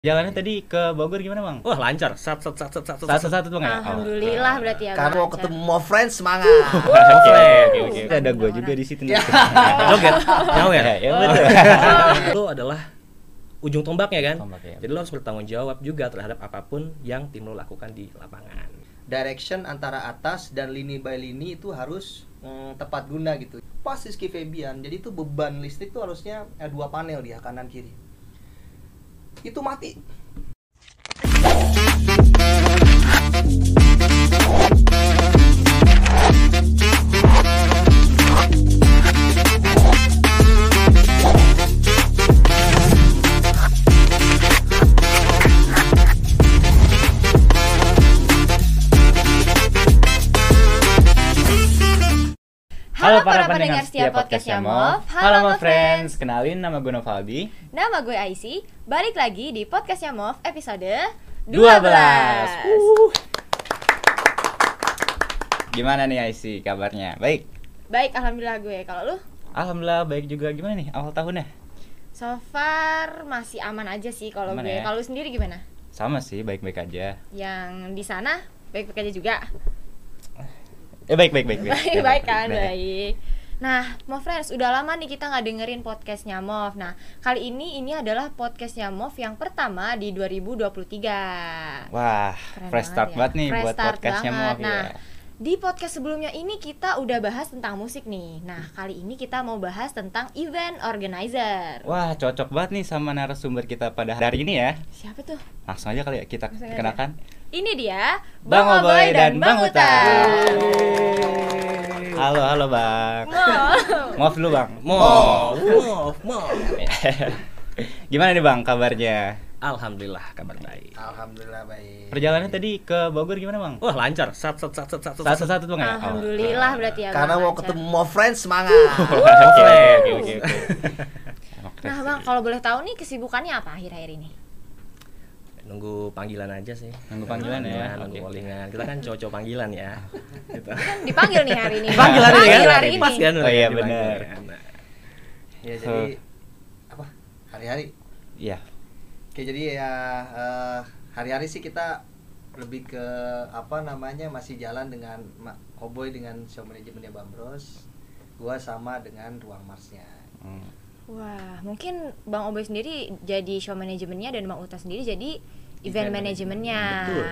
Jalannya tadi ke Bogor gimana bang? Wah lancar, sat sat sat sat sat Satu satu tuh bang ya? Oh. Alhamdulillah berarti ya. Karena Bang mau ketemu mau friends semangat. Oke oke oke. Ada gue juga di situ. nih. Joget, nyawer. Ya, ya betul. Itu adalah ujung tombaknya kan. Tombak, ya. Jadi lo harus bertanggung jawab juga terhadap apa pun yang tim lo lakukan di lapangan. Direction antara atas dan lini by lini itu harus mm, tepat guna gitu. Pas Rizky Febian, jadi itu beban listrik tuh harusnya eh, dua panel dia kanan kiri. Itu mati. Halo para pendengar setia podcastnya Mov. Halo my friends, kenalin nama gue Novaldi. Nama gue Aisy. Balik lagi di podcastnya Mov episode 12. 12. Uh. Gimana nih Aisy kabarnya? Baik. Baik, alhamdulillah gue. Kalau lu? Alhamdulillah baik juga. Gimana nih awal tahunnya? So far masih aman aja sih kalau gue. ya? Kalau lu sendiri gimana? Sama sih, baik-baik aja. Yang di sana baik-baik aja juga. Eh baik baik baik. Baik, baik kan, Baik. baik. Nah, Mov Friends, udah lama nih kita nggak dengerin podcastnya Mov. Nah, kali ini ini adalah podcastnya Mov yang pertama di 2023. Wah, Keren fresh start ya. banget nih Fresh buat podcastnya mau Nah, ya. di podcast sebelumnya ini kita udah bahas tentang musik nih. Nah, kali ini kita mau bahas tentang event organizer. Wah, cocok banget nih sama narasumber kita pada hari ini ya. Siapa tuh? Langsung aja kali ya kita Langsung aja. Ini dia Bang Oboy dan Bang Uta. Halo, halo Bang. Maaf dulu Bang. Mau, mau, mau. Gimana nih Bang kabarnya? Alhamdulillah kabar baik. Alhamdulillah baik. Perjalanannya tadi ke Bogor gimana Bang? Wah lancar, sat sat sat sat sat sat. Satu satu tuh bang ya? Oh. Alhamdulillah berarti ya. Karena Bang mau ketemu mau friends semangat. Oke oke oke Nah. Bang, kalau boleh tahu nih kesibukannya apa akhir-akhir ini? Nunggu panggilan aja sih. Nunggu panggilan ya. Nunggu Oke. callingan. Kita kan cowok-cowok panggilan ya. Gitu. Kan dipanggil nih hari ini. Dipanggil hari ini kan? Hari ini. Pas kan? Oh iya, dipanggil benar. Nah, Ya jadi apa? Hari-hari. Iya. Oke jadi ya eh, hari-hari sih kita lebih ke apa namanya masih jalan dengan Oboy dengan show manajemennya Bang Bros. Gua sama dengan ruang Marsnya. Hmm. Wah, mungkin Bang Oboy sendiri jadi show manajemennya dan Bang Uta sendiri jadi event, Event manajemennya. Betul.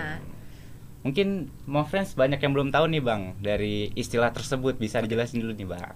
Mungkin mau friends banyak yang belum tahu nih Bang dari istilah tersebut bisa dijelasin dulu nih Bang.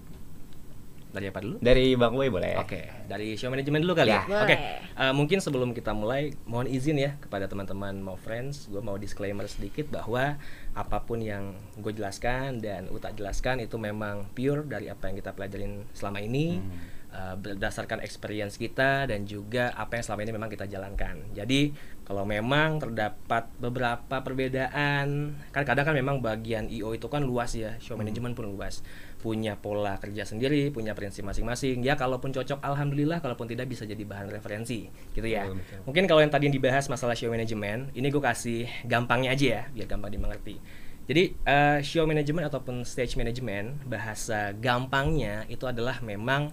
Dari apa dulu? Dari Bang Boy boleh. Oke, dari show manajemen dulu kali Ya. ya. Oke, Boleh. eh, mungkin sebelum kita mulai, mohon izin ya kepada teman-teman mau friends, gue mau disclaimer sedikit bahwa apa pun yang gue jelaskan dan Uta jelaskan itu memang pure dari apa yang kita pelajarin selama ini, Hmm. Eh, berdasarkan experience kita dan juga apa yang selama ini memang kita jalankan. Jadi kalau memang terdapat beberapa perbedaan, kan kadang kan memang bagian IO itu kan luas ya, show management pun luas punya pola kerja sendiri, punya prinsip masing-masing. Ya kalaupun cocok alhamdulillah, kalaupun tidak bisa jadi bahan referensi, gitu ya. Betul, betul. Mungkin kalau yang tadi yang dibahas masalah show management, ini gue kasih gampangnya aja ya, biar gampang dimengerti. Jadi eh, show management ataupun stage management bahasa gampangnya itu adalah memang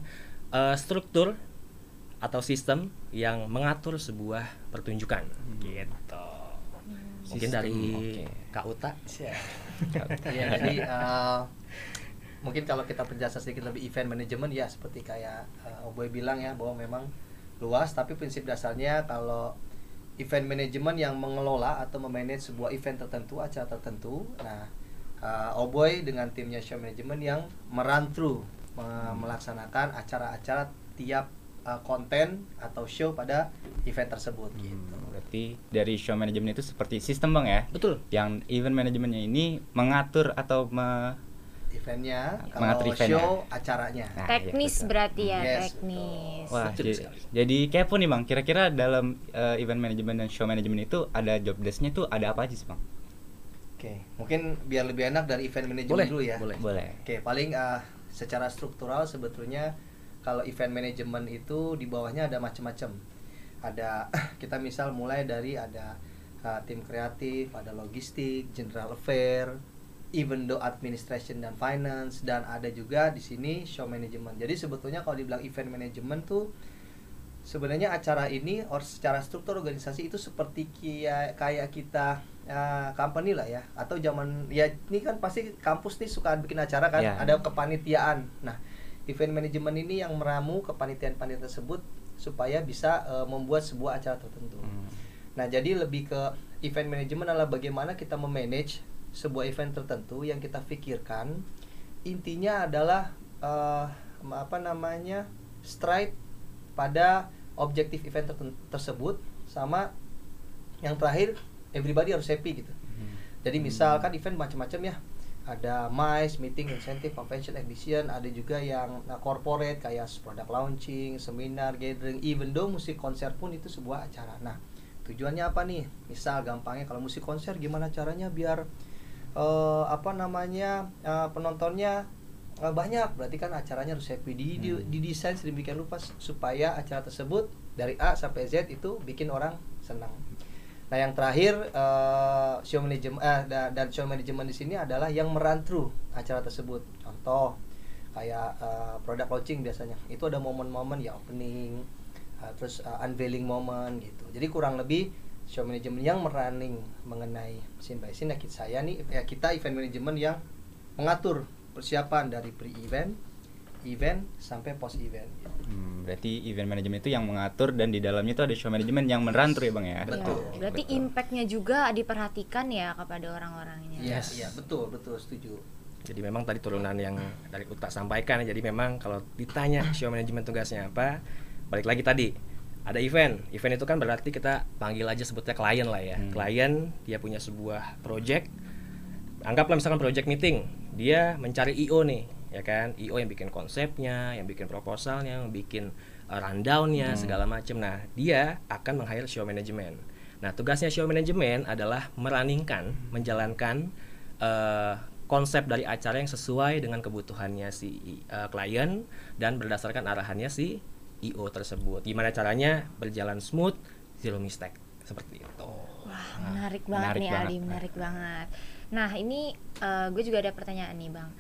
eh, struktur atau sistem yang mengatur sebuah pertunjukan, gitu. Mungkin Sistem, dari oke. Kak Uta. ya jadi eh, mungkin kalau kita penjelasan sedikit lebih event management ya seperti kayak eh, Oboy bilang ya bahwa memang luas tapi prinsip dasarnya kalau event management yang mengelola atau memanage sebuah event tertentu acara tertentu nah eh, Oboy dengan timnya show management yang merun through melaksanakan acara-acara tiap eh, konten atau show pada event tersebut gitu Hmm, Berarti dari show management itu seperti sistem Bang ya? Betul. Yang event manajemennya ini mengatur atau me eventnya Mengatur kalau eventnya. show acaranya Nah, Teknis iya, betul. berarti ya, Yes, teknis. Wah, Betul jadi, sekali. jadi kepo nih Bang. Kira-kira dalam eh, event management dan show management itu ada job desk-nya tuh ada apa aja sih Bang? Oke, mungkin biar lebih enak dari event manajemen Boleh, dulu ya. boleh. Boleh. Oke, paling uh, secara struktural sebetulnya kalau event manajemen itu di bawahnya ada macam-macam. Ada kita misal mulai dari ada uh, tim kreatif, ada logistik, general affair, even though administration dan finance dan ada juga di sini show management. Jadi sebetulnya kalau dibilang event management tuh sebenarnya acara ini or secara struktur organisasi itu seperti kia- kayak kita uh, company lah ya atau zaman ya ini kan pasti kampus nih suka bikin acara kan Ya. ada kepanitiaan nah event manajemen ini yang meramu kepanitiaan-panitiaan tersebut supaya bisa uh, membuat sebuah acara tertentu Hmm. Nah, jadi lebih ke event manajemen adalah bagaimana kita memanage sebuah event tertentu yang kita pikirkan. Intinya adalah eh, apa namanya? straight pada objektif event terten- tersebut sama yang terakhir everybody harus happy gitu. Hmm. Jadi misalkan event macam-macam ya. Ada MICE, meeting, incentive, convention, exhibition, ada juga yang nah, corporate kayak product launching, seminar, gathering, even though musik konser pun itu sebuah acara. Nah, tujuannya apa nih? Misal gampangnya kalau musik konser gimana caranya biar eh, apa namanya eh, penontonnya eh, banyak berarti kan acaranya harus happy di, di- Hmm. didesain sedemikian rupa supaya acara tersebut dari A sampai Z itu bikin orang senang. Nah yang terakhir eh, show manajemen eh, da- dan show manajemen di sini adalah yang meran through acara tersebut. Contoh kayak eh, product launching biasanya itu ada momen-momen ya opening, eh, terus eh, unveiling moment gitu. Jadi kurang lebih show manajemen yang merunning mengenai scene by scene. Nah, kita- saya nih ya kita event manajemen yang mengatur persiapan dari pre-event, event sampai post event. Hmm, berarti event manajemen itu yang mengatur dan di dalamnya itu ada show manajemen yang merantur ya bang ya. Betul. Iya. Berarti Betul. impactnya juga diperhatikan ya kepada orang-orangnya. Iya, Yes. iya, betul, betul, setuju. Jadi memang tadi turunan yang dari Uta sampaikan. Jadi memang kalau ditanya show manajemen tugasnya apa, balik lagi tadi ada event. Event itu kan berarti kita panggil aja sebutnya klien lah ya. Hmm. Klien dia punya sebuah project. Anggaplah misalkan project meeting, dia mencari IO nih, ya kan? IO yang bikin konsepnya, yang bikin proposalnya, yang bikin uh, rundownnya Hmm. segala macam. Nah, dia akan meng-hire show management. Nah, tugasnya show management adalah meraningkan, menjalankan eh, konsep dari acara yang sesuai dengan kebutuhannya si eh, klien dan berdasarkan arahannya si IO tersebut. Gimana caranya berjalan smooth, zero mistake seperti itu. Wah, menarik banget menarik nih banget. Ali, menarik banget. Nah, ini eh, gue juga ada pertanyaan nih, Bang.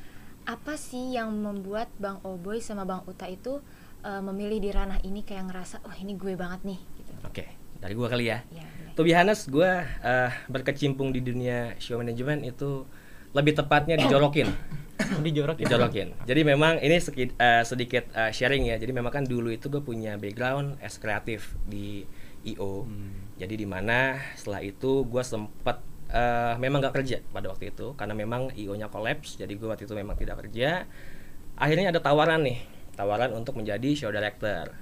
Apa sih yang membuat Bang Oboy sama Bang Uta itu eh, memilih di ranah ini kayak ngerasa, "Wah, ini gue banget nih." gitu. Oke, dari gua kali ya. Ya, boleh. To be honest, gue eh, berkecimpung di dunia show management itu lebih tepatnya dijorokin. Dijorok ya. dijorokin. Jadi memang ini eh, sedikit eh, sharing ya. Jadi memang kan dulu itu gue punya background as kreatif di IO. Hmm. Jadi di mana setelah itu gue sempat eh, memang nggak kerja pada waktu itu karena memang IO-nya collapse. Jadi gue waktu itu memang tidak kerja. Akhirnya ada tawaran nih, tawaran untuk menjadi show director.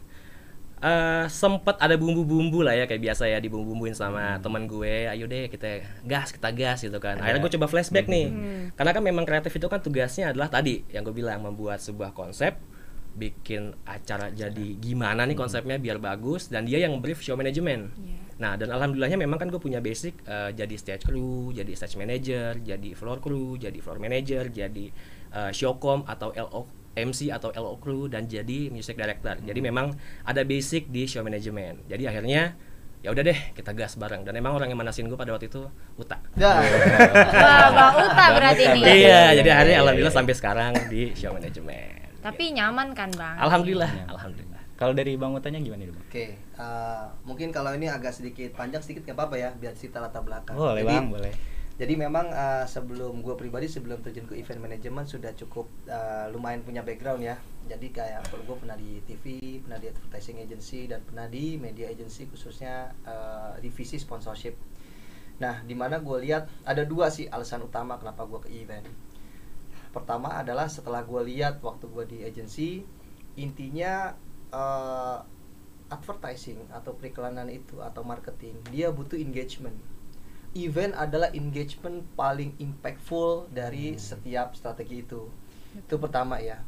Eh sempet ada bumbu-bumbu lah ya kayak biasa ya dibumbu-bumbuin sama teman gue ayo deh kita gas kita gas gitu kan akhirnya gue coba flashback nih Hmm. karena kan memang kreatif itu kan tugasnya adalah tadi yang gue bilang membuat sebuah konsep bikin acara jadi gimana nih konsepnya biar bagus dan dia yang brief show management Iya. Nah dan alhamdulillahnya memang kan gue punya basic eh, jadi stage crew jadi stage manager jadi floor crew jadi floor manager jadi eh, showcom atau LO MC atau LO crew dan jadi music director jadi memang ada basic di show management jadi akhirnya ya udah deh kita gas bareng dan emang orang yang manasin gue pada waktu itu Uta Ya. Wah, Bang Uta berarti nih. iya jadi akhirnya alhamdulillah sampai sekarang di show management Tapi nyaman kan, Bang? alhamdulillah Iya. alhamdulillah Kalau dari Bang Utanya gimana nih bang? Oke, eh, mungkin kalau ini agak sedikit panjang sedikit nggak apa-apa ya, biar cerita latar belakang. Boleh Jadi- bang, boleh. Jadi memang eh, sebelum gue pribadi sebelum terjun ke event management sudah cukup eh, lumayan punya background ya. Jadi kayak kalau gue pernah di TV, pernah di advertising agency dan pernah di media agency khususnya eh, divisi sponsorship. Nah, di mana gue lihat ada dua sih alasan utama kenapa gue ke event. Pertama adalah setelah gue lihat waktu gue di agency, intinya eh, advertising atau periklanan itu atau marketing dia butuh engagement. Event adalah engagement paling impactful dari setiap strategi itu. Itu pertama ya.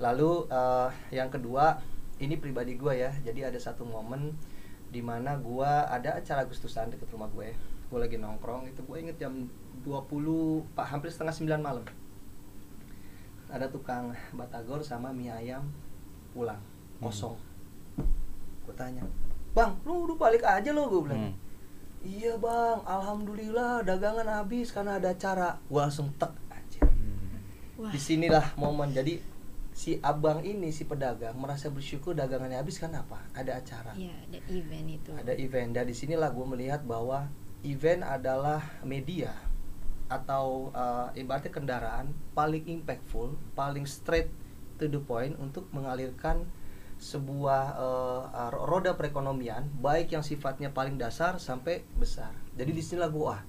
Lalu eh, yang kedua ini pribadi gue ya. Jadi ada satu momen di mana gue ada acara Agustusan deket rumah gue. Gue lagi nongkrong itu gue inget jam 20 pak hampir setengah 9 malam. Ada tukang batagor sama mie ayam pulang kosong gue tanya bang lu udah balik aja lo gue bilang Hmm. Iya bang, alhamdulillah dagangan habis karena ada acara. Gua langsung tek aja. Hmm. Di sinilah momen. Jadi si abang ini si pedagang merasa bersyukur dagangannya habis kan apa ada acara Iya, ada event itu. ada event dan di sinilah gue melihat bahwa event adalah media atau uh, ibaratnya kendaraan paling impactful paling straight to the point untuk mengalirkan sebuah uh, roda perekonomian baik yang sifatnya paling dasar sampai besar. Jadi di sinilah gue ah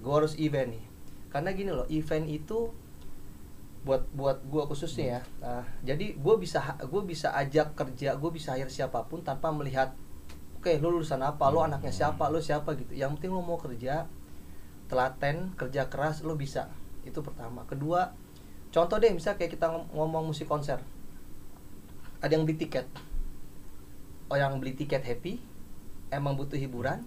gue harus event nih. Karena gini loh event itu buat buat gue khususnya ya uh, jadi gue bisa gue bisa ajak kerja gue bisa hire siapa pun tanpa melihat oke lu lulusan apa? Lu anaknya siapa? Lu siapa? Gitu. Yang penting lu mau kerja telaten kerja keras lu bisa. Itu pertama. Kedua contoh deh misal kayak kita ngom- ngomong musik konser ada yang beli tiket oh yang beli tiket happy emang butuh hiburan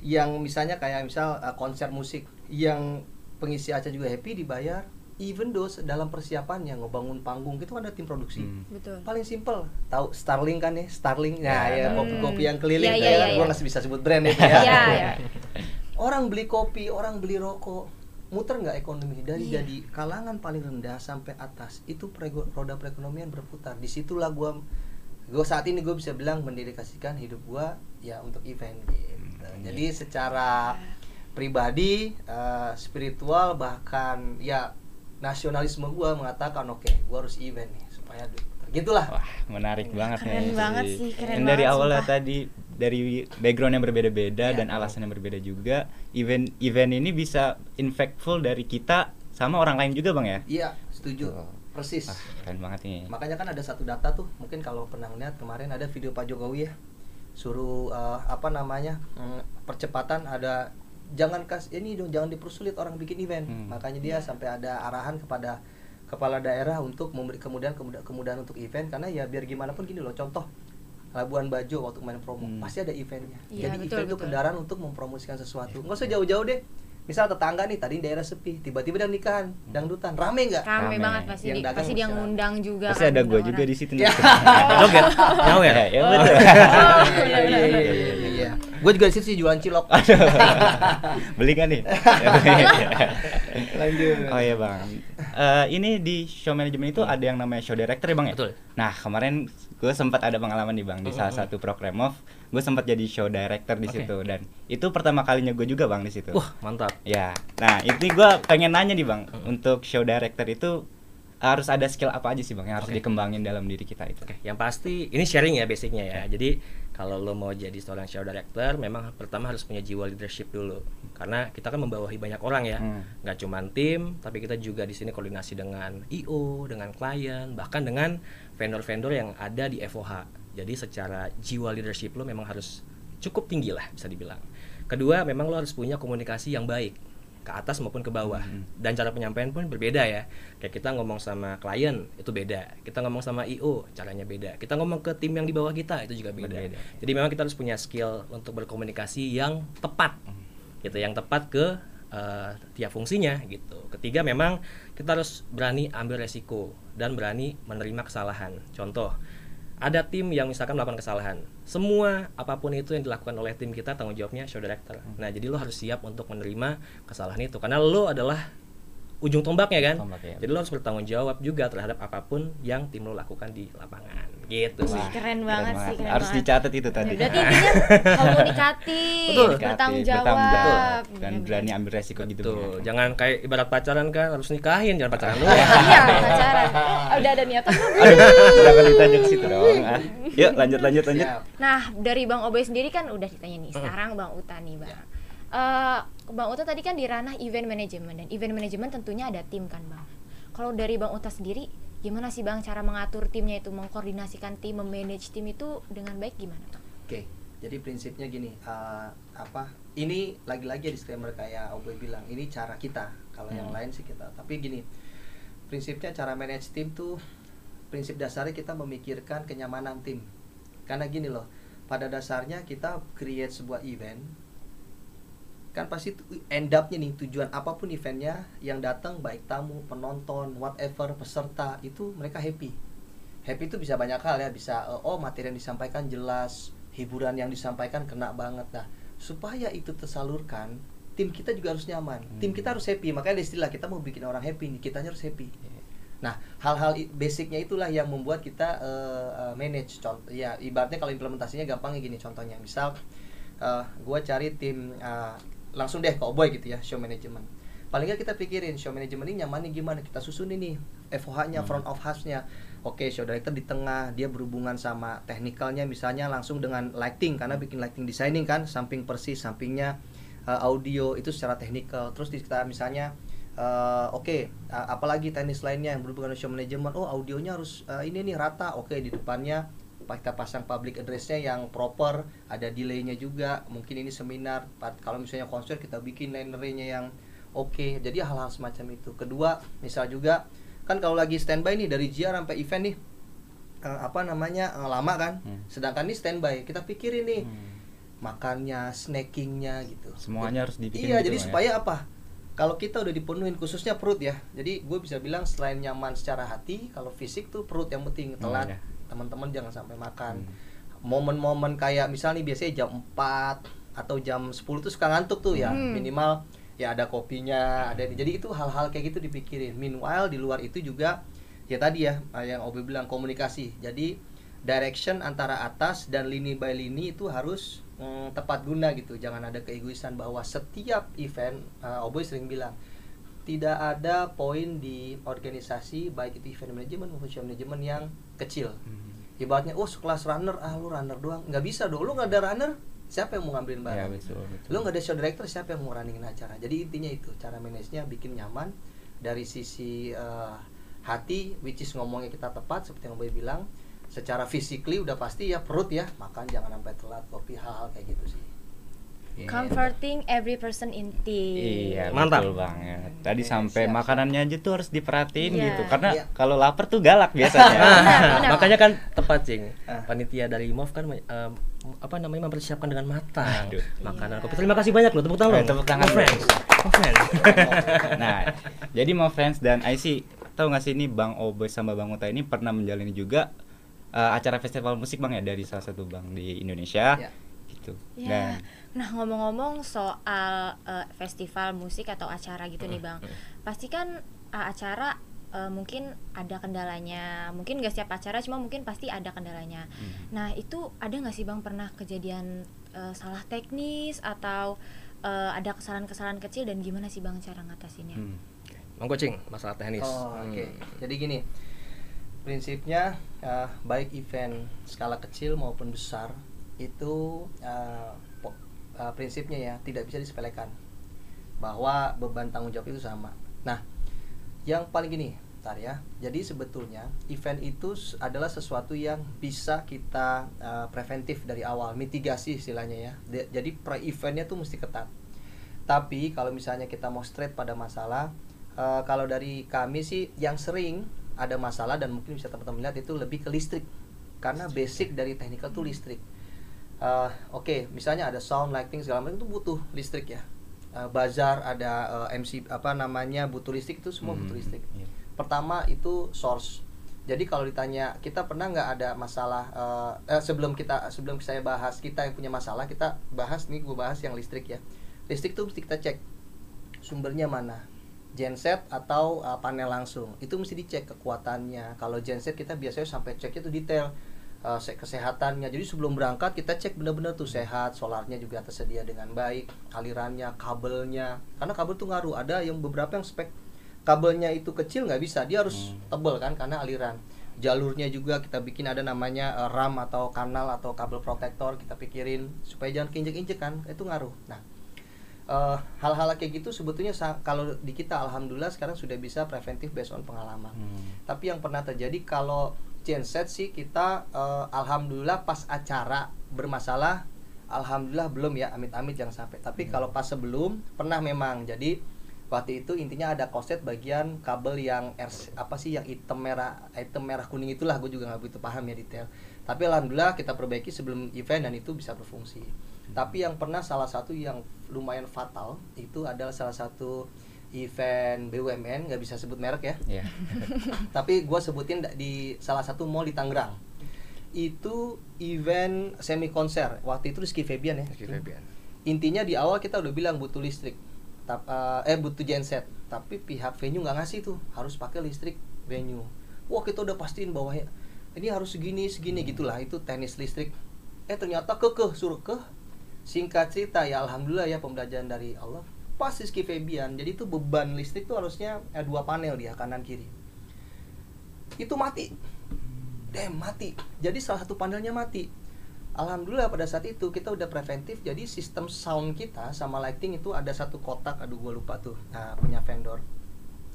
yang misalnya kayak misal uh, konser musik yang pengisi acara juga happy dibayar even though dalam persiapannya ngebangun panggung itu kan ada tim produksi Hmm. Betul. paling simple tahu Starling kan ya Starling nah Ya, ya tahu. kopi-kopi yang keliling Iya, iya, ya iya, gua iya. nggak bisa sebut brand itu ya Iya, iya. orang beli kopi orang beli rokok muter nggak ekonomi dari Iya. jadi kalangan paling rendah sampai atas itu prego- roda perekonomian berputar di situlah gua gua saat ini gue bisa bilang mendedikasikan hidup gua ya untuk event gitu Hmm, jadi secara pribadi eh, spiritual bahkan ya nasionalisme gua mengatakan oke gua harus event nih supaya gitulah Wah, menarik banget nih. Keren banget Jadi- sih, keren dari banget, awalnya sumpah. tadi dari background yang berbeda-beda Iya. dan alasan yang berbeda juga, event event ini bisa impactful dari kita sama orang lain juga, Bang ya? iya setuju Tuh. persis Wah, keren banget nih. makanya kan ada satu data tuh mungkin kalau pernah lihat kemarin ada video Pak Jokowi ya suruh eh, apa namanya mm, percepatan ada jangan kas ini dong jangan dipersulit orang bikin event Hmm. makanya dia sampai ada arahan kepada kepala daerah untuk memberi kemudahan, kemudahan untuk event karena ya biar gimana pun gini loh contoh Labuan Bajo waktu main promo Hmm. pasti ada eventnya Iya, jadi betul, event itu kendaraan untuk mempromosikan sesuatu nggak usah jauh-jauh deh misal tetangga nih tadi daerah sepi tiba-tiba ada nikahan dangdutan rame nggak Rame, Rame. banget pasti. Yang di- pasti dia ngundang juga. Pasti ada gue juga di situ. Ya. Joget, nyawer. Ya, ya betul. Gue juga di situ sih jualan cilok Beli kan nih? lanjut Oh iya bang, Eh, ini di show manajemen itu ada yang namanya show director ya bang ya? Betul. Nah kemarin gue sempat ada pengalaman nih bang di salah satu program off, gue sempat jadi show director di Oke. situ dan itu pertama kalinya gue juga bang di situ. Wah, mantap. Ya, nah ini gue pengen nanya nih bang, untuk show director itu harus ada skill apa aja sih bang yang harus Oke. dikembangin dalam diri kita itu? Oke, yang pasti ini sharing ya basicnya ya. Jadi kalau lo mau jadi seorang show director, memang pertama harus punya jiwa leadership dulu. Karena kita kan membawahi banyak orang ya, Hmm. nggak cuma tim, tapi kita juga di sini koordinasi dengan IO, dengan klien, bahkan dengan vendor-vendor yang ada di FOH. Jadi secara jiwa leadership lo memang harus cukup tinggi lah bisa dibilang. Kedua, memang lo harus punya komunikasi yang baik ke atas maupun ke bawah. Mhm. dan cara penyampaian pun berbeda ya. Kayak kita ngomong sama klien itu beda. Kita ngomong sama io caranya beda. Kita ngomong ke tim yang di bawah kita itu juga beda. Berbeda. jadi memang kita harus punya skill untuk berkomunikasi yang tepat. Hmm. gitu yang tepat ke eh, tiap fungsinya gitu. Ketiga memang kita harus berani ambil resiko dan berani menerima kesalahan. Contoh ada tim yang misalkan melakukan kesalahan. Semua apa pun itu yang dilakukan oleh tim kita tanggung jawabnya show director. Nah jadi lo harus siap untuk menerima kesalahan itu. Karena lo adalah ujung tombaknya kan? Tombak, ya. jadi lo harus bertanggung jawab juga terhadap apa pun yang tim lo lakukan di lapangan gitu sih Wah, Keren banget sih, keren harus banget. dicatat itu tadi. Berarti intinya komunikatif, Betul. bertanggung Bertanggung jawab, jawab, dan berani ambil resiko gitu. Ya. jangan kayak ibarat pacaran kan harus nikahin, jangan pacaran doang. Iya, pacaran. Oh, udah ada niatan belum? Aduh, jangan ditanya ke situ dong. Ah. Yuk lanjut lanjut lanjut. Nah, dari Bang Obe sendiri kan udah ditanya nih. Sekarang Bang Uta nih, Bang. Eh, Bang Uta tadi kan di ranah event management dan event management tentunya ada tim kan, Bang. Kalau dari Bang Uta sendiri, gimana sih Bang cara mengatur timnya itu, mengkoordinasikan tim, memanage tim itu dengan baik gimana, Bang? Oke, jadi prinsipnya gini, eh, apa? Ini lagi-lagi disclaimer kayak Oboy bilang, ini cara kita. Kalau yang Hmm. lain sih kita. Tapi gini, prinsipnya cara manage tim tuh prinsip dasarnya kita memikirkan kenyamanan tim. Karena gini loh, pada dasarnya kita create sebuah event kan pasti end up-nya nih tujuan apa pun eventnya yang datang baik tamu, penonton, whatever, peserta itu mereka happy happy itu bisa banyak hal ya bisa eh, oh materi yang disampaikan jelas hiburan yang disampaikan kena banget nah supaya itu tersalurkan tim kita juga harus nyaman tim Hmm. kita harus happy makanya ada istilah kita mau bikin orang happy nih kitanya harus happy Nah, hal-hal basicnya itulah yang membuat kita eh, manage. Contoh, ya ibaratnya kalau implementasinya gampangnya gini contohnya. Misal, eh, gua cari tim eh, langsung deh ke Oboy gitu ya, show management. Paling nggak kita pikirin show management ini nyamannya gimana kita susun ini FOH-nya, front of house-nya. Oke, show director di tengah, dia berhubungan sama teknikalnya misalnya langsung dengan lighting karena bikin lighting designing kan, samping persis, sampingnya uh, audio itu secara teknikal. Terus di kita misalnya uh, oke, uh, apalagi teknis lainnya yang berhubungan dengan show management. Oh, audionya harus uh, ini nih rata. Oke, di depannya pa- kita pasang public address-nya yang proper, ada delay-nya juga. Mungkin ini seminar, kalau misalnya konser kita bikin linery-nya yang oke. Jadi hal-hal semacam itu. Kedua, misal juga kan kalau lagi standby nih dari JR sampai event nih eh, apa namanya eh, lama kan. Hmm. Sedangkan ini standby, kita pikirin nih Hmm. makannya, snackingnya gitu. Semuanya harus dibikin Iya, gitu, jadi ya? supaya apa? Kalau kita udah dipenuhin khususnya perut ya. Jadi gue bisa bilang selain nyaman secara hati, kalau fisik tuh perut yang penting. Telat, iya. Teman-teman jangan sampai makan. Hmm. Momen-momen kayak misalnya nih biasanya jam 4 atau jam 10 tuh suka ngantuk tuh ya. Hmm. Minimal ya ada kopinya, ada jadi itu hal-hal kayak gitu dipikirin. Meanwhile di luar itu juga ya tadi ya yang Obi bilang komunikasi. Jadi direction antara atas dan lini by lini itu harus mm, tepat guna gitu. Jangan ada keegoisan bahwa setiap event uh, Oboy sering bilang tidak ada poin di organisasi baik itu event management maupun show management yang kecil. Hmm. Ibaratnya oh sekelas runner ah lu runner doang. Nggak bisa dong. Lu nggak ada runner siapa yang mau ngambilin Ya, barang betul, betul. lu nggak ada show director siapa yang mau runningin acara? Jadi intinya itu cara manage-nya bikin nyaman. Dari sisi eh, hati which is ngomongnya kita tepat seperti yang Boy bilang secara physically udah pasti ya perut ya. Makan jangan sampai telat kopi hal-hal kayak gitu sih Iya. Comforting every person in team. Iya, Mantap. betul banget. Tadi Oke, sampai siap, makanannya aja tuh harus diperhatiin Iya. gitu. Karena Iya. kalau lapar tuh galak biasanya. Benar, benar. Makanya kan tepat cing. Ah. Panitia dari MOV kan em, apa namanya mempersiapkan dengan matang Aduh. makanan Iya. kopi. Terima kasih banyak loh tepuk tangan. Eh, tepuk tangan My friends. My friends. nah, jadi mau fans dan IC tahu nggak sih ini Bang Oboy sama Bang Uta ini pernah menjalani juga eh, acara festival musik Bang ya dari salah satu bank di Indonesia. Ya. Gitu. Ya. Dan Nah, ngomong-ngomong soal eh, festival musik atau acara gitu nih, Bang. Pasti kan eh, acara eh, mungkin ada kendalanya. Mungkin gak setiap acara, cuma mungkin pasti ada kendalanya. Hmm. Nah, itu ada nggak sih, Bang, pernah kejadian eh, salah teknis atau eh, ada kesalahan-kesalahan kecil dan gimana sih, Bang, cara ngatasinnya? hmm. Monggo cing, masalah teknis. Oh, Hmm. oke. Jadi gini, prinsipnya eh, baik event skala kecil maupun besar itu eh, eh, prinsipnya ya tidak bisa disepelekan bahwa beban tanggung jawab itu sama. Nah, yang paling gini, tar ya. Jadi sebetulnya event itu adalah sesuatu yang bisa kita eh, preventif dari awal, mitigasi istilahnya ya. De- Jadi pre eventnya tuh mesti ketat. Tapi kalau misalnya kita mau straight pada masalah, eh, kalau dari kami sih yang sering ada masalah dan mungkin bisa teman-teman lihat itu lebih ke listrik. Karena basic dari technical tuh listrik. Eh, Oke, misalnya ada sound, lighting segala macam itu butuh listrik ya. Eh, bazar ada eh, MC apa namanya butuh listrik itu semua butuh Hmm, listrik. iya. Pertama itu source. Jadi kalau ditanya kita pernah nggak ada masalah eh, eh, sebelum kita sebelum saya bahas kita yang punya masalah kita bahas nih gue bahas yang listrik ya. Listrik tuh mesti kita cek sumbernya mana genset atau uh, panel langsung itu mesti dicek kekuatannya kalau genset kita biasanya sampai ceknya tuh detail uh, se- kesehatannya jadi sebelum berangkat kita cek benar-benar tuh sehat solarnya juga tersedia dengan baik alirannya kabelnya karena kabel tuh ngaruh ada yang beberapa yang spek kabelnya itu kecil nggak bisa dia harus Hmm. tebel kan karena aliran jalurnya juga kita bikin ada namanya uh, RAM atau kanal atau kabel protektor kita pikirin supaya jangan keinjek-injek kan itu ngaruh nah eh, hal-hal kayak gitu sebetulnya sa- kalau di kita alhamdulillah sekarang sudah bisa preventif based on pengalaman. Hmm. Tapi yang pernah terjadi kalau genset sih kita eh, alhamdulillah pas acara bermasalah alhamdulillah belum ya amit-amit jangan sampai. Tapi kalau pas sebelum pernah memang. Jadi waktu itu intinya ada koset bagian kabel yang RC apa sih yang hitam merah hitam merah kuning itulah gue juga nggak begitu paham ya detail. Tapi alhamdulillah kita perbaiki sebelum event dan itu bisa berfungsi. Tapi yang pernah salah satu yang lumayan fatal itu adalah salah satu event BUMN nggak bisa sebut merek ya. Iya. tapi gue sebutin di salah satu mall di Tangerang. Itu event semi konser waktu itu Rizky Febian ya. Rizky Febian. intinya di awal kita udah bilang butuh listrik. Tap- eh eh, butuh genset tapi pihak venue nggak ngasih tuh. Harus pakai listrik venue. Wah kita udah pastiin bahwa ini harus segini segini gitulah. Itu teknis listrik. Eh ternyata kekeh suruh ke singkat cerita ya alhamdulillah ya pembelajaran dari Allah pas Rizky Febian. Jadi itu beban listrik tuh harusnya eh, dua panel dia kanan kiri. Itu mati. Damn mati. Jadi salah satu panelnya mati. Alhamdulillah pada saat itu kita udah preventif. Jadi sistem sound kita sama lighting itu ada satu kotak. Aduh gue lupa tuh. Nah, punya vendor.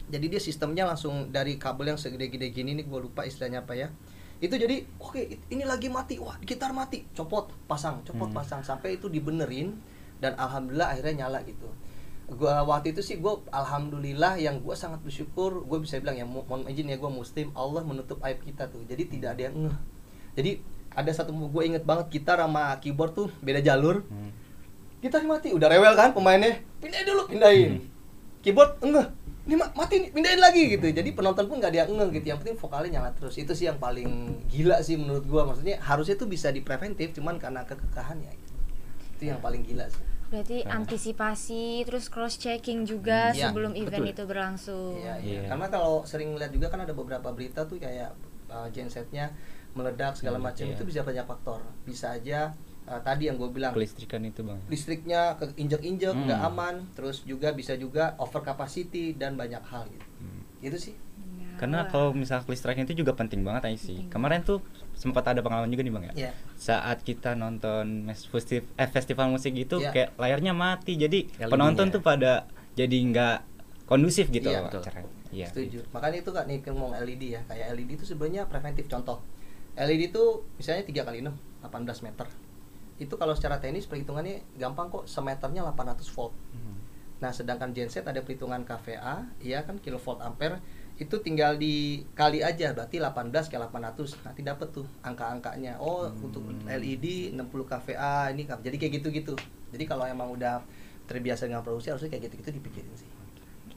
Jadi dia sistemnya langsung dari kabel yang segede-gede gini nih gue lupa istilahnya apa ya. Itu jadi oke ini lagi mati. Wah gitar mati. Copot pasang copot Hmm. pasang. Sampai itu dibenerin dan alhamdulillah akhirnya nyala gitu gua waktu itu sih gue alhamdulillah yang gue sangat bersyukur gue bisa bilang ya mo- mohon izin ya gue muslim Allah menutup aib kita tuh. Jadi tidak ada yang ngeh. Jadi ada satu gue inget banget gitar sama keyboard tuh beda jalur. Hmm. gitar mati udah rewel kan pemainnya? Pindahin dulu pindahin. Keyboard enggak ini ma- mati nih pindahin lagi gitu. Jadi penonton pun nggak ada yang enggak gitu yang penting vokalnya nyala terus. Itu sih yang paling gila sih menurut gua. Maksudnya harusnya itu bisa dipreventif cuman karena kekekahannya gitu. itu yang paling gila sih Berarti Nah. antisipasi terus cross checking juga Hmm, iya, sebelum event betul. itu berlangsung. Iya, iya. Iya. Karena kalau sering lihat juga kan ada beberapa berita tuh kayak uh, gensetnya meledak segala Hmm, macam iya. itu bisa banyak faktor. Bisa aja uh, tadi yang gue bilang Kelistrikan itu bang. listriknya keinjek-injek nggak Hmm. aman, terus juga bisa juga over capacity dan banyak hal gitu. Hmm. Itu sih. Ya, Karena kalau misalnya kelistrikan itu juga penting banget aja sih. Kemarin tuh sempat ada pengalaman juga nih bang ya. Iya. Saat kita nonton festiv- eh, festival musik gitu, Iya. kayak layarnya mati, jadi LED-nya. penonton tuh pada jadi nggak kondusif gitu Iya, loh acaranya. Iya. Setuju. Makanya itu kan nih ngomong LED ya. Kayak LED itu sebenarnya preventif contoh. LED itu misalnya 3 kali 6, 18 meter. Itu kalau secara teknis perhitungannya gampang kok, semeternya 800 volt. Hmm. Nah, sedangkan genset ada perhitungan KVA, iya kan kilovolt ampere, itu tinggal dikali aja berarti 18 ke 800. Nanti dapat tuh angka-angkanya. Oh, Hmm. untuk LED 60 KVA ini kan. Jadi kayak gitu-gitu. Jadi kalau emang udah terbiasa dengan produksi harusnya kayak gitu-gitu dipikirin sih.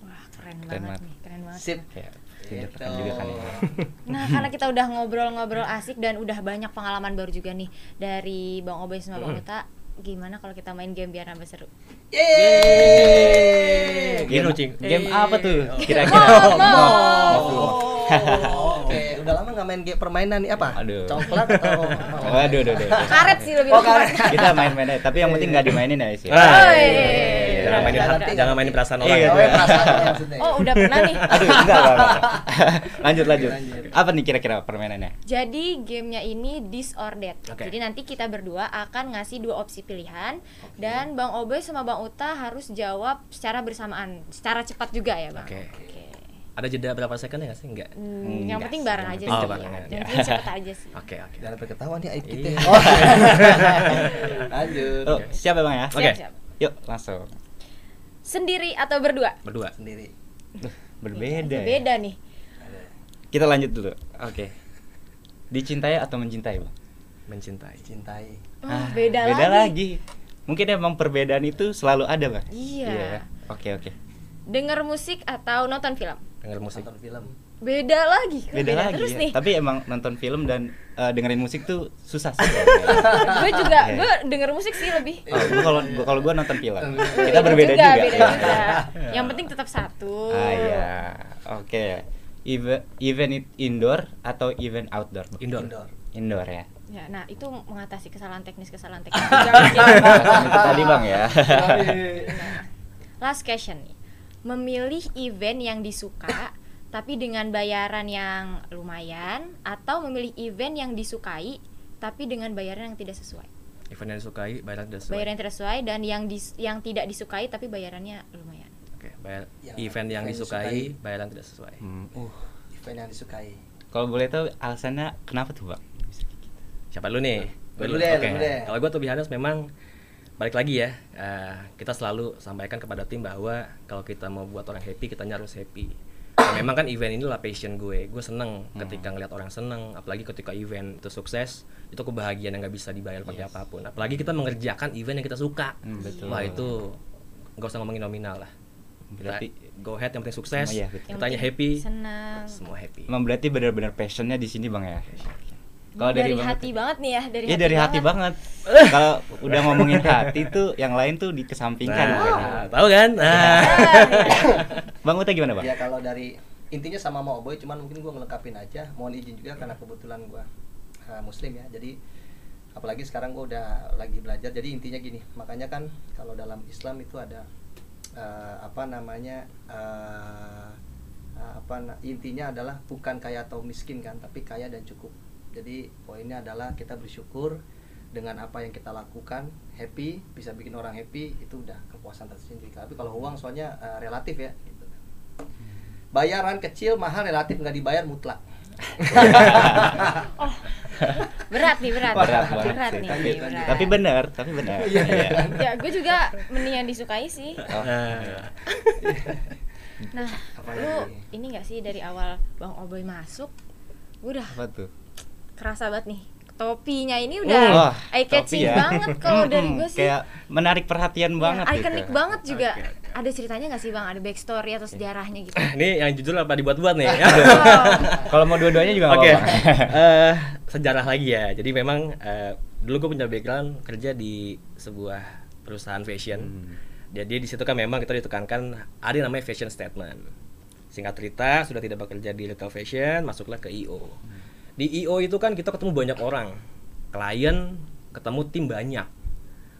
Wah, keren, Keren banget banget. nih, keren banget. Sip. Kayak Gitu. juga kan ya. Nah, karena kita udah ngobrol-ngobrol asik dan udah banyak pengalaman baru juga nih dari Bang Obey sama Bang Hmm. Uta. Gimana kalau kita main game biar nambah seru? Yeay! Game, game Eh. apa tuh? Oh. Kira-kira. Oh, Oke, udah lama nggak main game permainan nih apa? Aduh. Congklak atau? Waduh, aduh, aduh. Karet sih lebih Oh, karet. Kita main-main aja, tapi yang penting nggak dimainin ya sih. Ah, Oh, iya, iya, iya, iya, iya. iya. Jangan mainin Nggak hati, jangan mainin perasaan Iya, orang. iya. Oh, ya, maksudnya. Oh, udah pernah nih. Aduh, enggak, enggak, enggak. lanjut, lanjut. Apa nih kira-kira permainannya? Jadi gamenya ini that. Oke. Jadi nanti kita berdua akan ngasih dua opsi pilihan dan Bang Obey sama Bang Uta harus jawab secara bersamaan, secara cepat juga ya Bang. Oke. Oke. Ada jeda berapa second ya sih? Enggak. Hmm, yang penting bareng aja sih. Oh, ya. bareng aja. cepet aja sih. Oke, oke. Jangan sampai ketahuan nih aib kita. Iya. Lanjut. Oh, siap ya Bang ya? Oke. Yuk, langsung. Sendiri atau berdua? Berdua. Sendiri. Berbeda. ya. Beda nih. Kita lanjut dulu. Oke. Dicintai atau mencintai, Bang? Mencintai. Cintai. Oh, Ah, beda, beda lagi. lagi. Mungkin emang perbedaan itu selalu ada, Bang. Iya. ya? Oke, oke. Dengar musik atau nonton film? Dengar musik. Nonton film. Beda lagi. Kok Beda, lagi. terus ya. nih. Tapi emang nonton film dan eh, dengerin musik tuh susah sih. gue juga, Iya. gue denger musik sih lebih. Oh, kalau gua kalau gua nonton film. Kita Beda berbeda juga. Beda Ya. juga. Yang penting tetap satu. Ah iya. Oke. Event event it indoor atau event outdoor? Indoor. Indoor. Indoor ya. Ya, nah itu mengatasi kesalahan teknis kesalahan teknis. Jangan gitu, itu tadi Bang ya. Nah, last question nih. Memilih event yang disuka tapi dengan bayaran yang lumayan atau memilih event yang disukai tapi dengan bayaran yang tidak sesuai. Event yang disukai, bayaran tidak sesuai. Bayaran yang tidak sesuai dan yang dis- yang tidak disukai tapi bayarannya lumayan. Oke, bayar Yang- event yang yang disukai, disukai. bayaran tidak sesuai. Hmm, uh, Event yang disukai. kalau boleh tahu alasannya kenapa tuh, Bang? Siapa dulu nih? Gua dulu deh, lu deh. Kalau gue tuh Bihanes memang balik lagi ya. eh, kita selalu sampaikan kepada tim bahwa kalau kita mau buat orang happy, kita harus happy. Dan memang kan event ini adalah passion gue. Gue seneng ketika ngeliat orang seneng, apalagi ketika event itu sukses, itu kebahagiaan yang nggak bisa dibayar pakai Yes. apa pun. Apalagi kita mengerjakan event yang kita suka. Hmm, betul. Wah itu nggak usah ngomongin nominal lah. Berarti Kita go ahead yang penting sukses, Oh, iya, betul. Yang penting happy, Senang. semua happy. emang berarti benar-benar passionnya di sini, Bang ya. Kalau dari, Bang hati banget nih ya, dari Iya dari hati banget. Kalau udah ngomongin hati tuh yang lain tuh dikesampingkan. Nah, pokoknya. tahu kan? Nah. Bang Uta gimana, Bang? Ya kalau dari intinya sama mau boy cuman mungkin gue ngelengkapin aja mohon izin juga karena kebetulan gue uh, muslim ya jadi apalagi sekarang gue udah lagi belajar jadi intinya gini makanya kan kalau dalam Islam itu ada uh, apa namanya uh, uh, apa intinya adalah bukan kaya atau miskin kan tapi kaya dan cukup jadi poinnya adalah kita bersyukur dengan apa yang kita lakukan. Happy bisa bikin orang happy itu udah kepuasan tersendiri tapi kalau uang soalnya uh, relatif ya gitu. Bayaran kecil mahal relatif nggak dibayar mutlak. Berat nih berat. Berat berat. Sih. nih tapi, berat. tapi benar tapi benar. Iya. ya gue juga mendingan disukai sih. Oh, Nah, nah Apa lu ini gak sih dari awal bang Oboy masuk? Gue udah apa tuh kerasa banget nih topinya ini Wah, udah eye topi catching ya. banget kalau dari Mm-mm, gue sih kayak menarik perhatian Ya, banget ikonik gitu. banget juga Oke, oke. ada ceritanya gak sih bang ada backstory atau sejarahnya gitu ini yang jujur apa dibuat-buat nih? Oh, kalau mau dua-duanya juga Oke, apa-apa eh, sejarah lagi ya. Jadi memang eh, dulu gue punya background kerja di sebuah perusahaan fashion. Hmm. Jadi di situ kan memang kita ditekankan ada yang namanya fashion statement. Singkat cerita sudah tidak bekerja di retail fashion, masuklah ke IO. Di IO itu kan kita ketemu banyak orang, klien, ketemu tim banyak.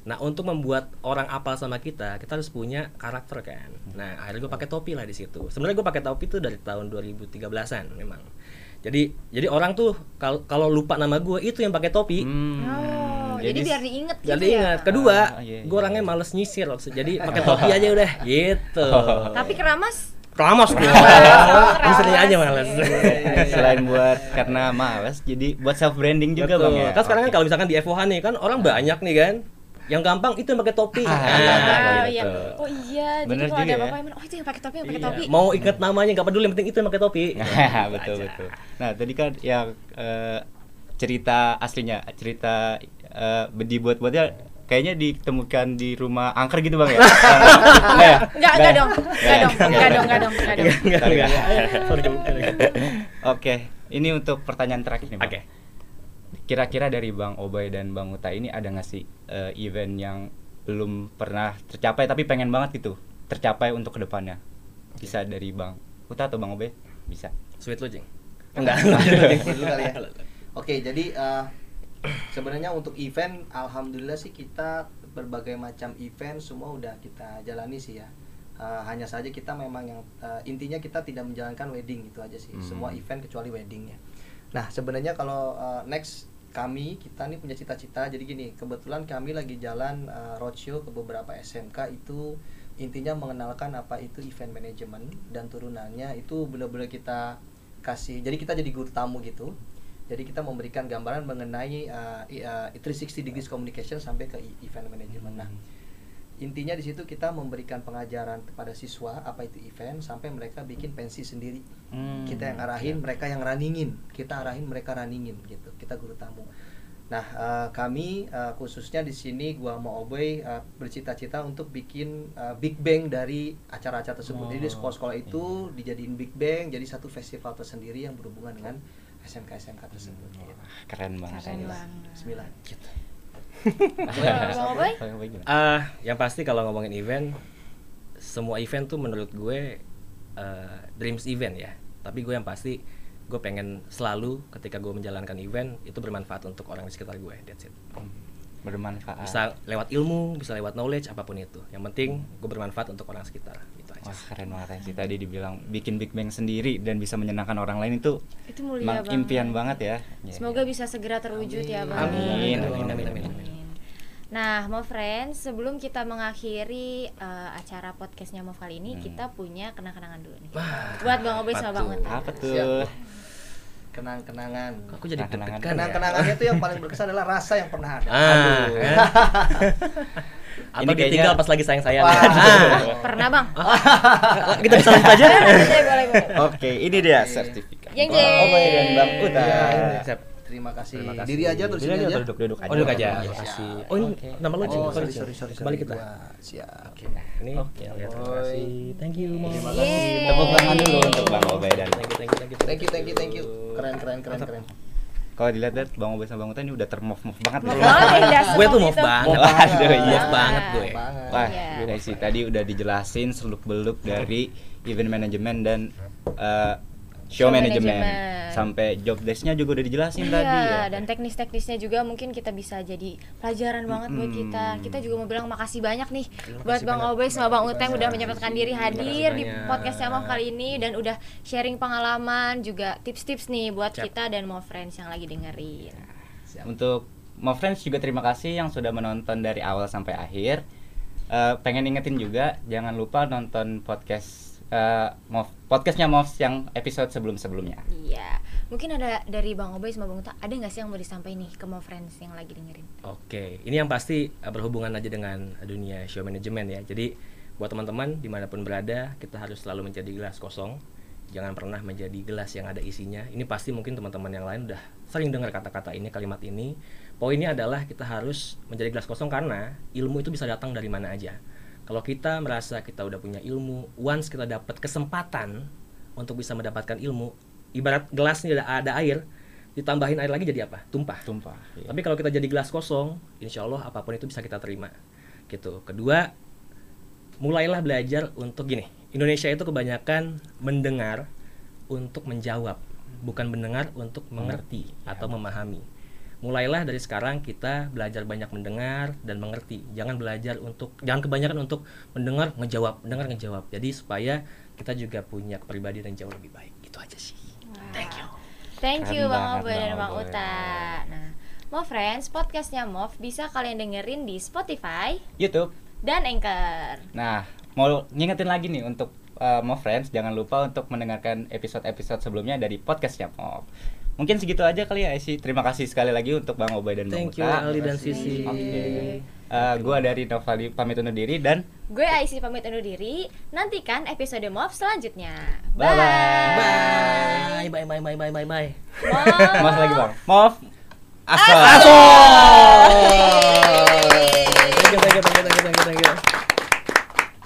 Nah untuk membuat orang apal sama kita, kita harus punya karakter kan. Nah akhirnya gue pakai topi lah di situ. Sebenarnya gue pakai topi itu dari tahun 2013an memang. Jadi jadi orang tuh kalau kalau lupa nama gue itu yang pakai topi. Hmm, Oh, jadi, biar diinget gitu Jadi ya ingat. Kedua, Ah, iya, gue iya. orangnya males nyisir loh. Jadi pakai topi aja udah gitu. tapi keramas Keramas gue. Nyisirnya aja males. selain buat karena males jadi buat self branding juga Betul. bang ya Kan sekarang kan kalau misalkan di FOH nih kan orang banyak nih kan. Yang gampang itu yang pakai topi. Ah, Nah, Oh, gitu. iya. oh iya jadi Bener kalau ada juga ya. oh itu yang pakai topi yang pakai Iya. topi Mau inget namanya nggak peduli yang penting itu yang pakai topi. betul Aja. betul nah tadi kan yang eh, cerita aslinya cerita eh, dibuat-buatnya kayaknya ditemukan di rumah angker gitu bang ya Nggak? Enggak, enggak dong. ya? Enggak dong, enggak dong, enggak dong, enggak dong. Enggak, bukan. Oke, ini untuk pertanyaan terakhir nih, Bang. Oke. Kira-kira dari Bang Obay dan Bang Uta ini ada nggak sih eh, event yang belum pernah tercapai tapi pengen banget gitu tercapai untuk ke depannya? Bisa dari Bang Uta atau Bang Obay? Bisa. Sweet Jing. Enggak. Dulu kali ya. Oke, jadi eh, sebenarnya untuk event, alhamdulillah sih kita berbagai macam event semua udah kita jalani sih ya. Eh, hanya saja kita memang yang eh, intinya kita tidak menjalankan wedding itu aja sih. Hmm. Semua event kecuali weddingnya. Nah, sebenarnya kalau eh, next kami kita nih punya cita-cita. Jadi gini, kebetulan kami lagi jalan eh, roadshow ke beberapa SMK itu intinya mengenalkan apa itu event management dan turunannya itu benar-benar kita kasih. Jadi kita jadi guru tamu gitu. Jadi kita memberikan gambaran mengenai uh, uh, 360 degrees communication sampai ke event management. Nah, intinya di situ kita memberikan pengajaran kepada siswa apa itu event sampai mereka bikin pensi sendiri. Hmm, Kita yang arahin, mereka yang runningin. Kita arahin, mereka runningin gitu. Kita guru tamu. Nah, uh, kami uh, khususnya di sini gua mau Oboy uh, bercita-cita untuk bikin uh, big bang dari acara-acara tersebut. Jadi di Oh, sekolah-sekolah itu dijadiin big bang jadi satu festival tersendiri yang berhubungan dengan SMK-SMK tersebut. Hmm, gitu. keren banget. Keren banget. Obay gimana? Ah, yang pasti kalau ngomongin event, semua event tuh menurut gue eh, dreams event ya. Tapi gue yang pasti gue pengen selalu ketika gue menjalankan event itu bermanfaat untuk orang di sekitar gue. That's it. Hmm, bermanfaat. Bisa lewat ilmu, bisa lewat knowledge, apa pun itu. Yang penting gue bermanfaat untuk orang sekitar. Wah keren banget ya sih tadi dibilang bikin big bang sendiri dan bisa menyenangkan orang lain itu Itu mulia banget. impian banget ya. Ya, Semoga ya. bisa segera terwujud ya, Amin. Bang. Amin, amin, amin, amin, amin. Nah, mau friends, sebelum kita mengakhiri eh, acara podcastnya Mov kali ini, Hmm. kita punya kenang-kenangan dulu nih. Wah, Buat Bang apa sama Bang tuh? Uta. Apa tuh? Siap. Kenang-kenangan. Kok aku jadi Kenang-kenangan. deg-degan ya? Kenang-kenangannya tuh yang paling berkesan adalah rasa yang pernah ada. Ah, kan? Atau Ini kayaknya- ditinggal pas lagi sayang-sayang. Waduh. Pernah, Bang? kita bisa lanjut aja. boleh, boleh, boleh. Oke, ini dia sertifikat. Jeng, Bang jeng. Obay dan Bang Uta. Iya, ini. Siap. Terima kasih. Terima kasih. Diri aja terus Diri aja, aja. duduk, duduk aja. Oh, duduk aja. Oke, Terima kasih. Oh, ini Oke. nama lo Jing. Oh, sorry, sorry, sorry, Kembali kita. Siap. Oke. Ini Oke, terima kasih. Thank you. Terima kasih. Tepuk tangan dulu untuk Bang Obay dan Thank you, thank you, thank you. Thank you, thank you, thank you. Keren, keren, keren, keren. Kalau dilihat-lihat Bang Obey sama Bang Uta ini udah termove-move banget Move banget nih, udah gue tuh move itu. banget. Move banget, Move iya. banget gue. banget. Wah, Iya. gila sih tadi udah dijelasin seluk-beluk dari event management dan uh, show, Show management management. sampai job desk-nya juga udah dijelasin Iya, tadi ya. dan teknis-teknisnya juga mungkin kita bisa jadi pelajaran banget buat kita. Kita juga mau bilang makasih banyak nih Terima buat Bang. Obey sama Bang Uteng udah menyempatkan diri hadir di banyak. podcastnya Mof kali ini dan udah sharing pengalaman juga tips-tips nih buat Siap. kita dan mau friends yang lagi dengerin. Untuk mau friends juga terima kasih yang sudah menonton dari awal sampai akhir. Eh, pengen ingetin juga jangan lupa nonton podcast eh, Mov podcastnya Mov yang episode sebelum-sebelumnya. Iya, mungkin ada dari Bang Obey sama Bang Uta ada nggak sih yang mau disampaikan nih ke mau friends yang lagi dengerin? Oke, ini yang pasti uh, berhubungan aja dengan dunia show management ya. Jadi buat teman-teman di mana pun berada, kita harus selalu menjadi gelas kosong. Jangan pernah menjadi gelas yang ada isinya. Ini pasti mungkin teman-teman yang lain udah sering dengar kata-kata ini, kalimat ini. Poinnya adalah kita harus menjadi gelas kosong karena ilmu itu bisa datang dari mana aja. Kalau kita merasa kita udah punya ilmu, once kita dapat kesempatan untuk bisa mendapatkan ilmu, ibarat gelas ini ada, ada air, ditambahin air lagi jadi apa? Tumpah. Tumpah. iya. Tapi kalau kita jadi gelas kosong, insya Allah apa pun itu bisa kita terima. Gitu. Kedua, mulailah belajar untuk gini. Indonesia itu kebanyakan mendengar untuk menjawab, bukan mendengar untuk mengerti atau memahami. Mulailah dari sekarang kita belajar banyak mendengar dan mengerti. Jangan belajar untuk jangan kebanyakan untuk mendengar ngejawab, mendengar ngejawab. Jadi supaya kita juga punya kepribadian yang jauh lebih baik. Itu aja sih. Thank you. Thank you Keren Bang banget, Obey dan Bang. Uta. Nah, Mo Friends, podcastnya Mov bisa kalian dengerin di Spotify YouTube. dan Anchor. Nah, mau ngingetin lagi nih untuk uh, Mo Friends, jangan lupa untuk mendengarkan episode-episode sebelumnya dari podcastnya Mo. Mungkin segitu aja kali ya, Esi. Terima kasih sekali lagi untuk Bang Obay dan Bang Thank you Uta. Ali dan Sisi. Oke. Uh, gua dari Novali pamit undur diri dan Gue Aisyah pamit undur diri. Nantikan episode Mov selanjutnya. Bye-bye. Bye bye bye bye bye bye bye. Mov. Mas lagi Bang. Mov. Asal. Asal.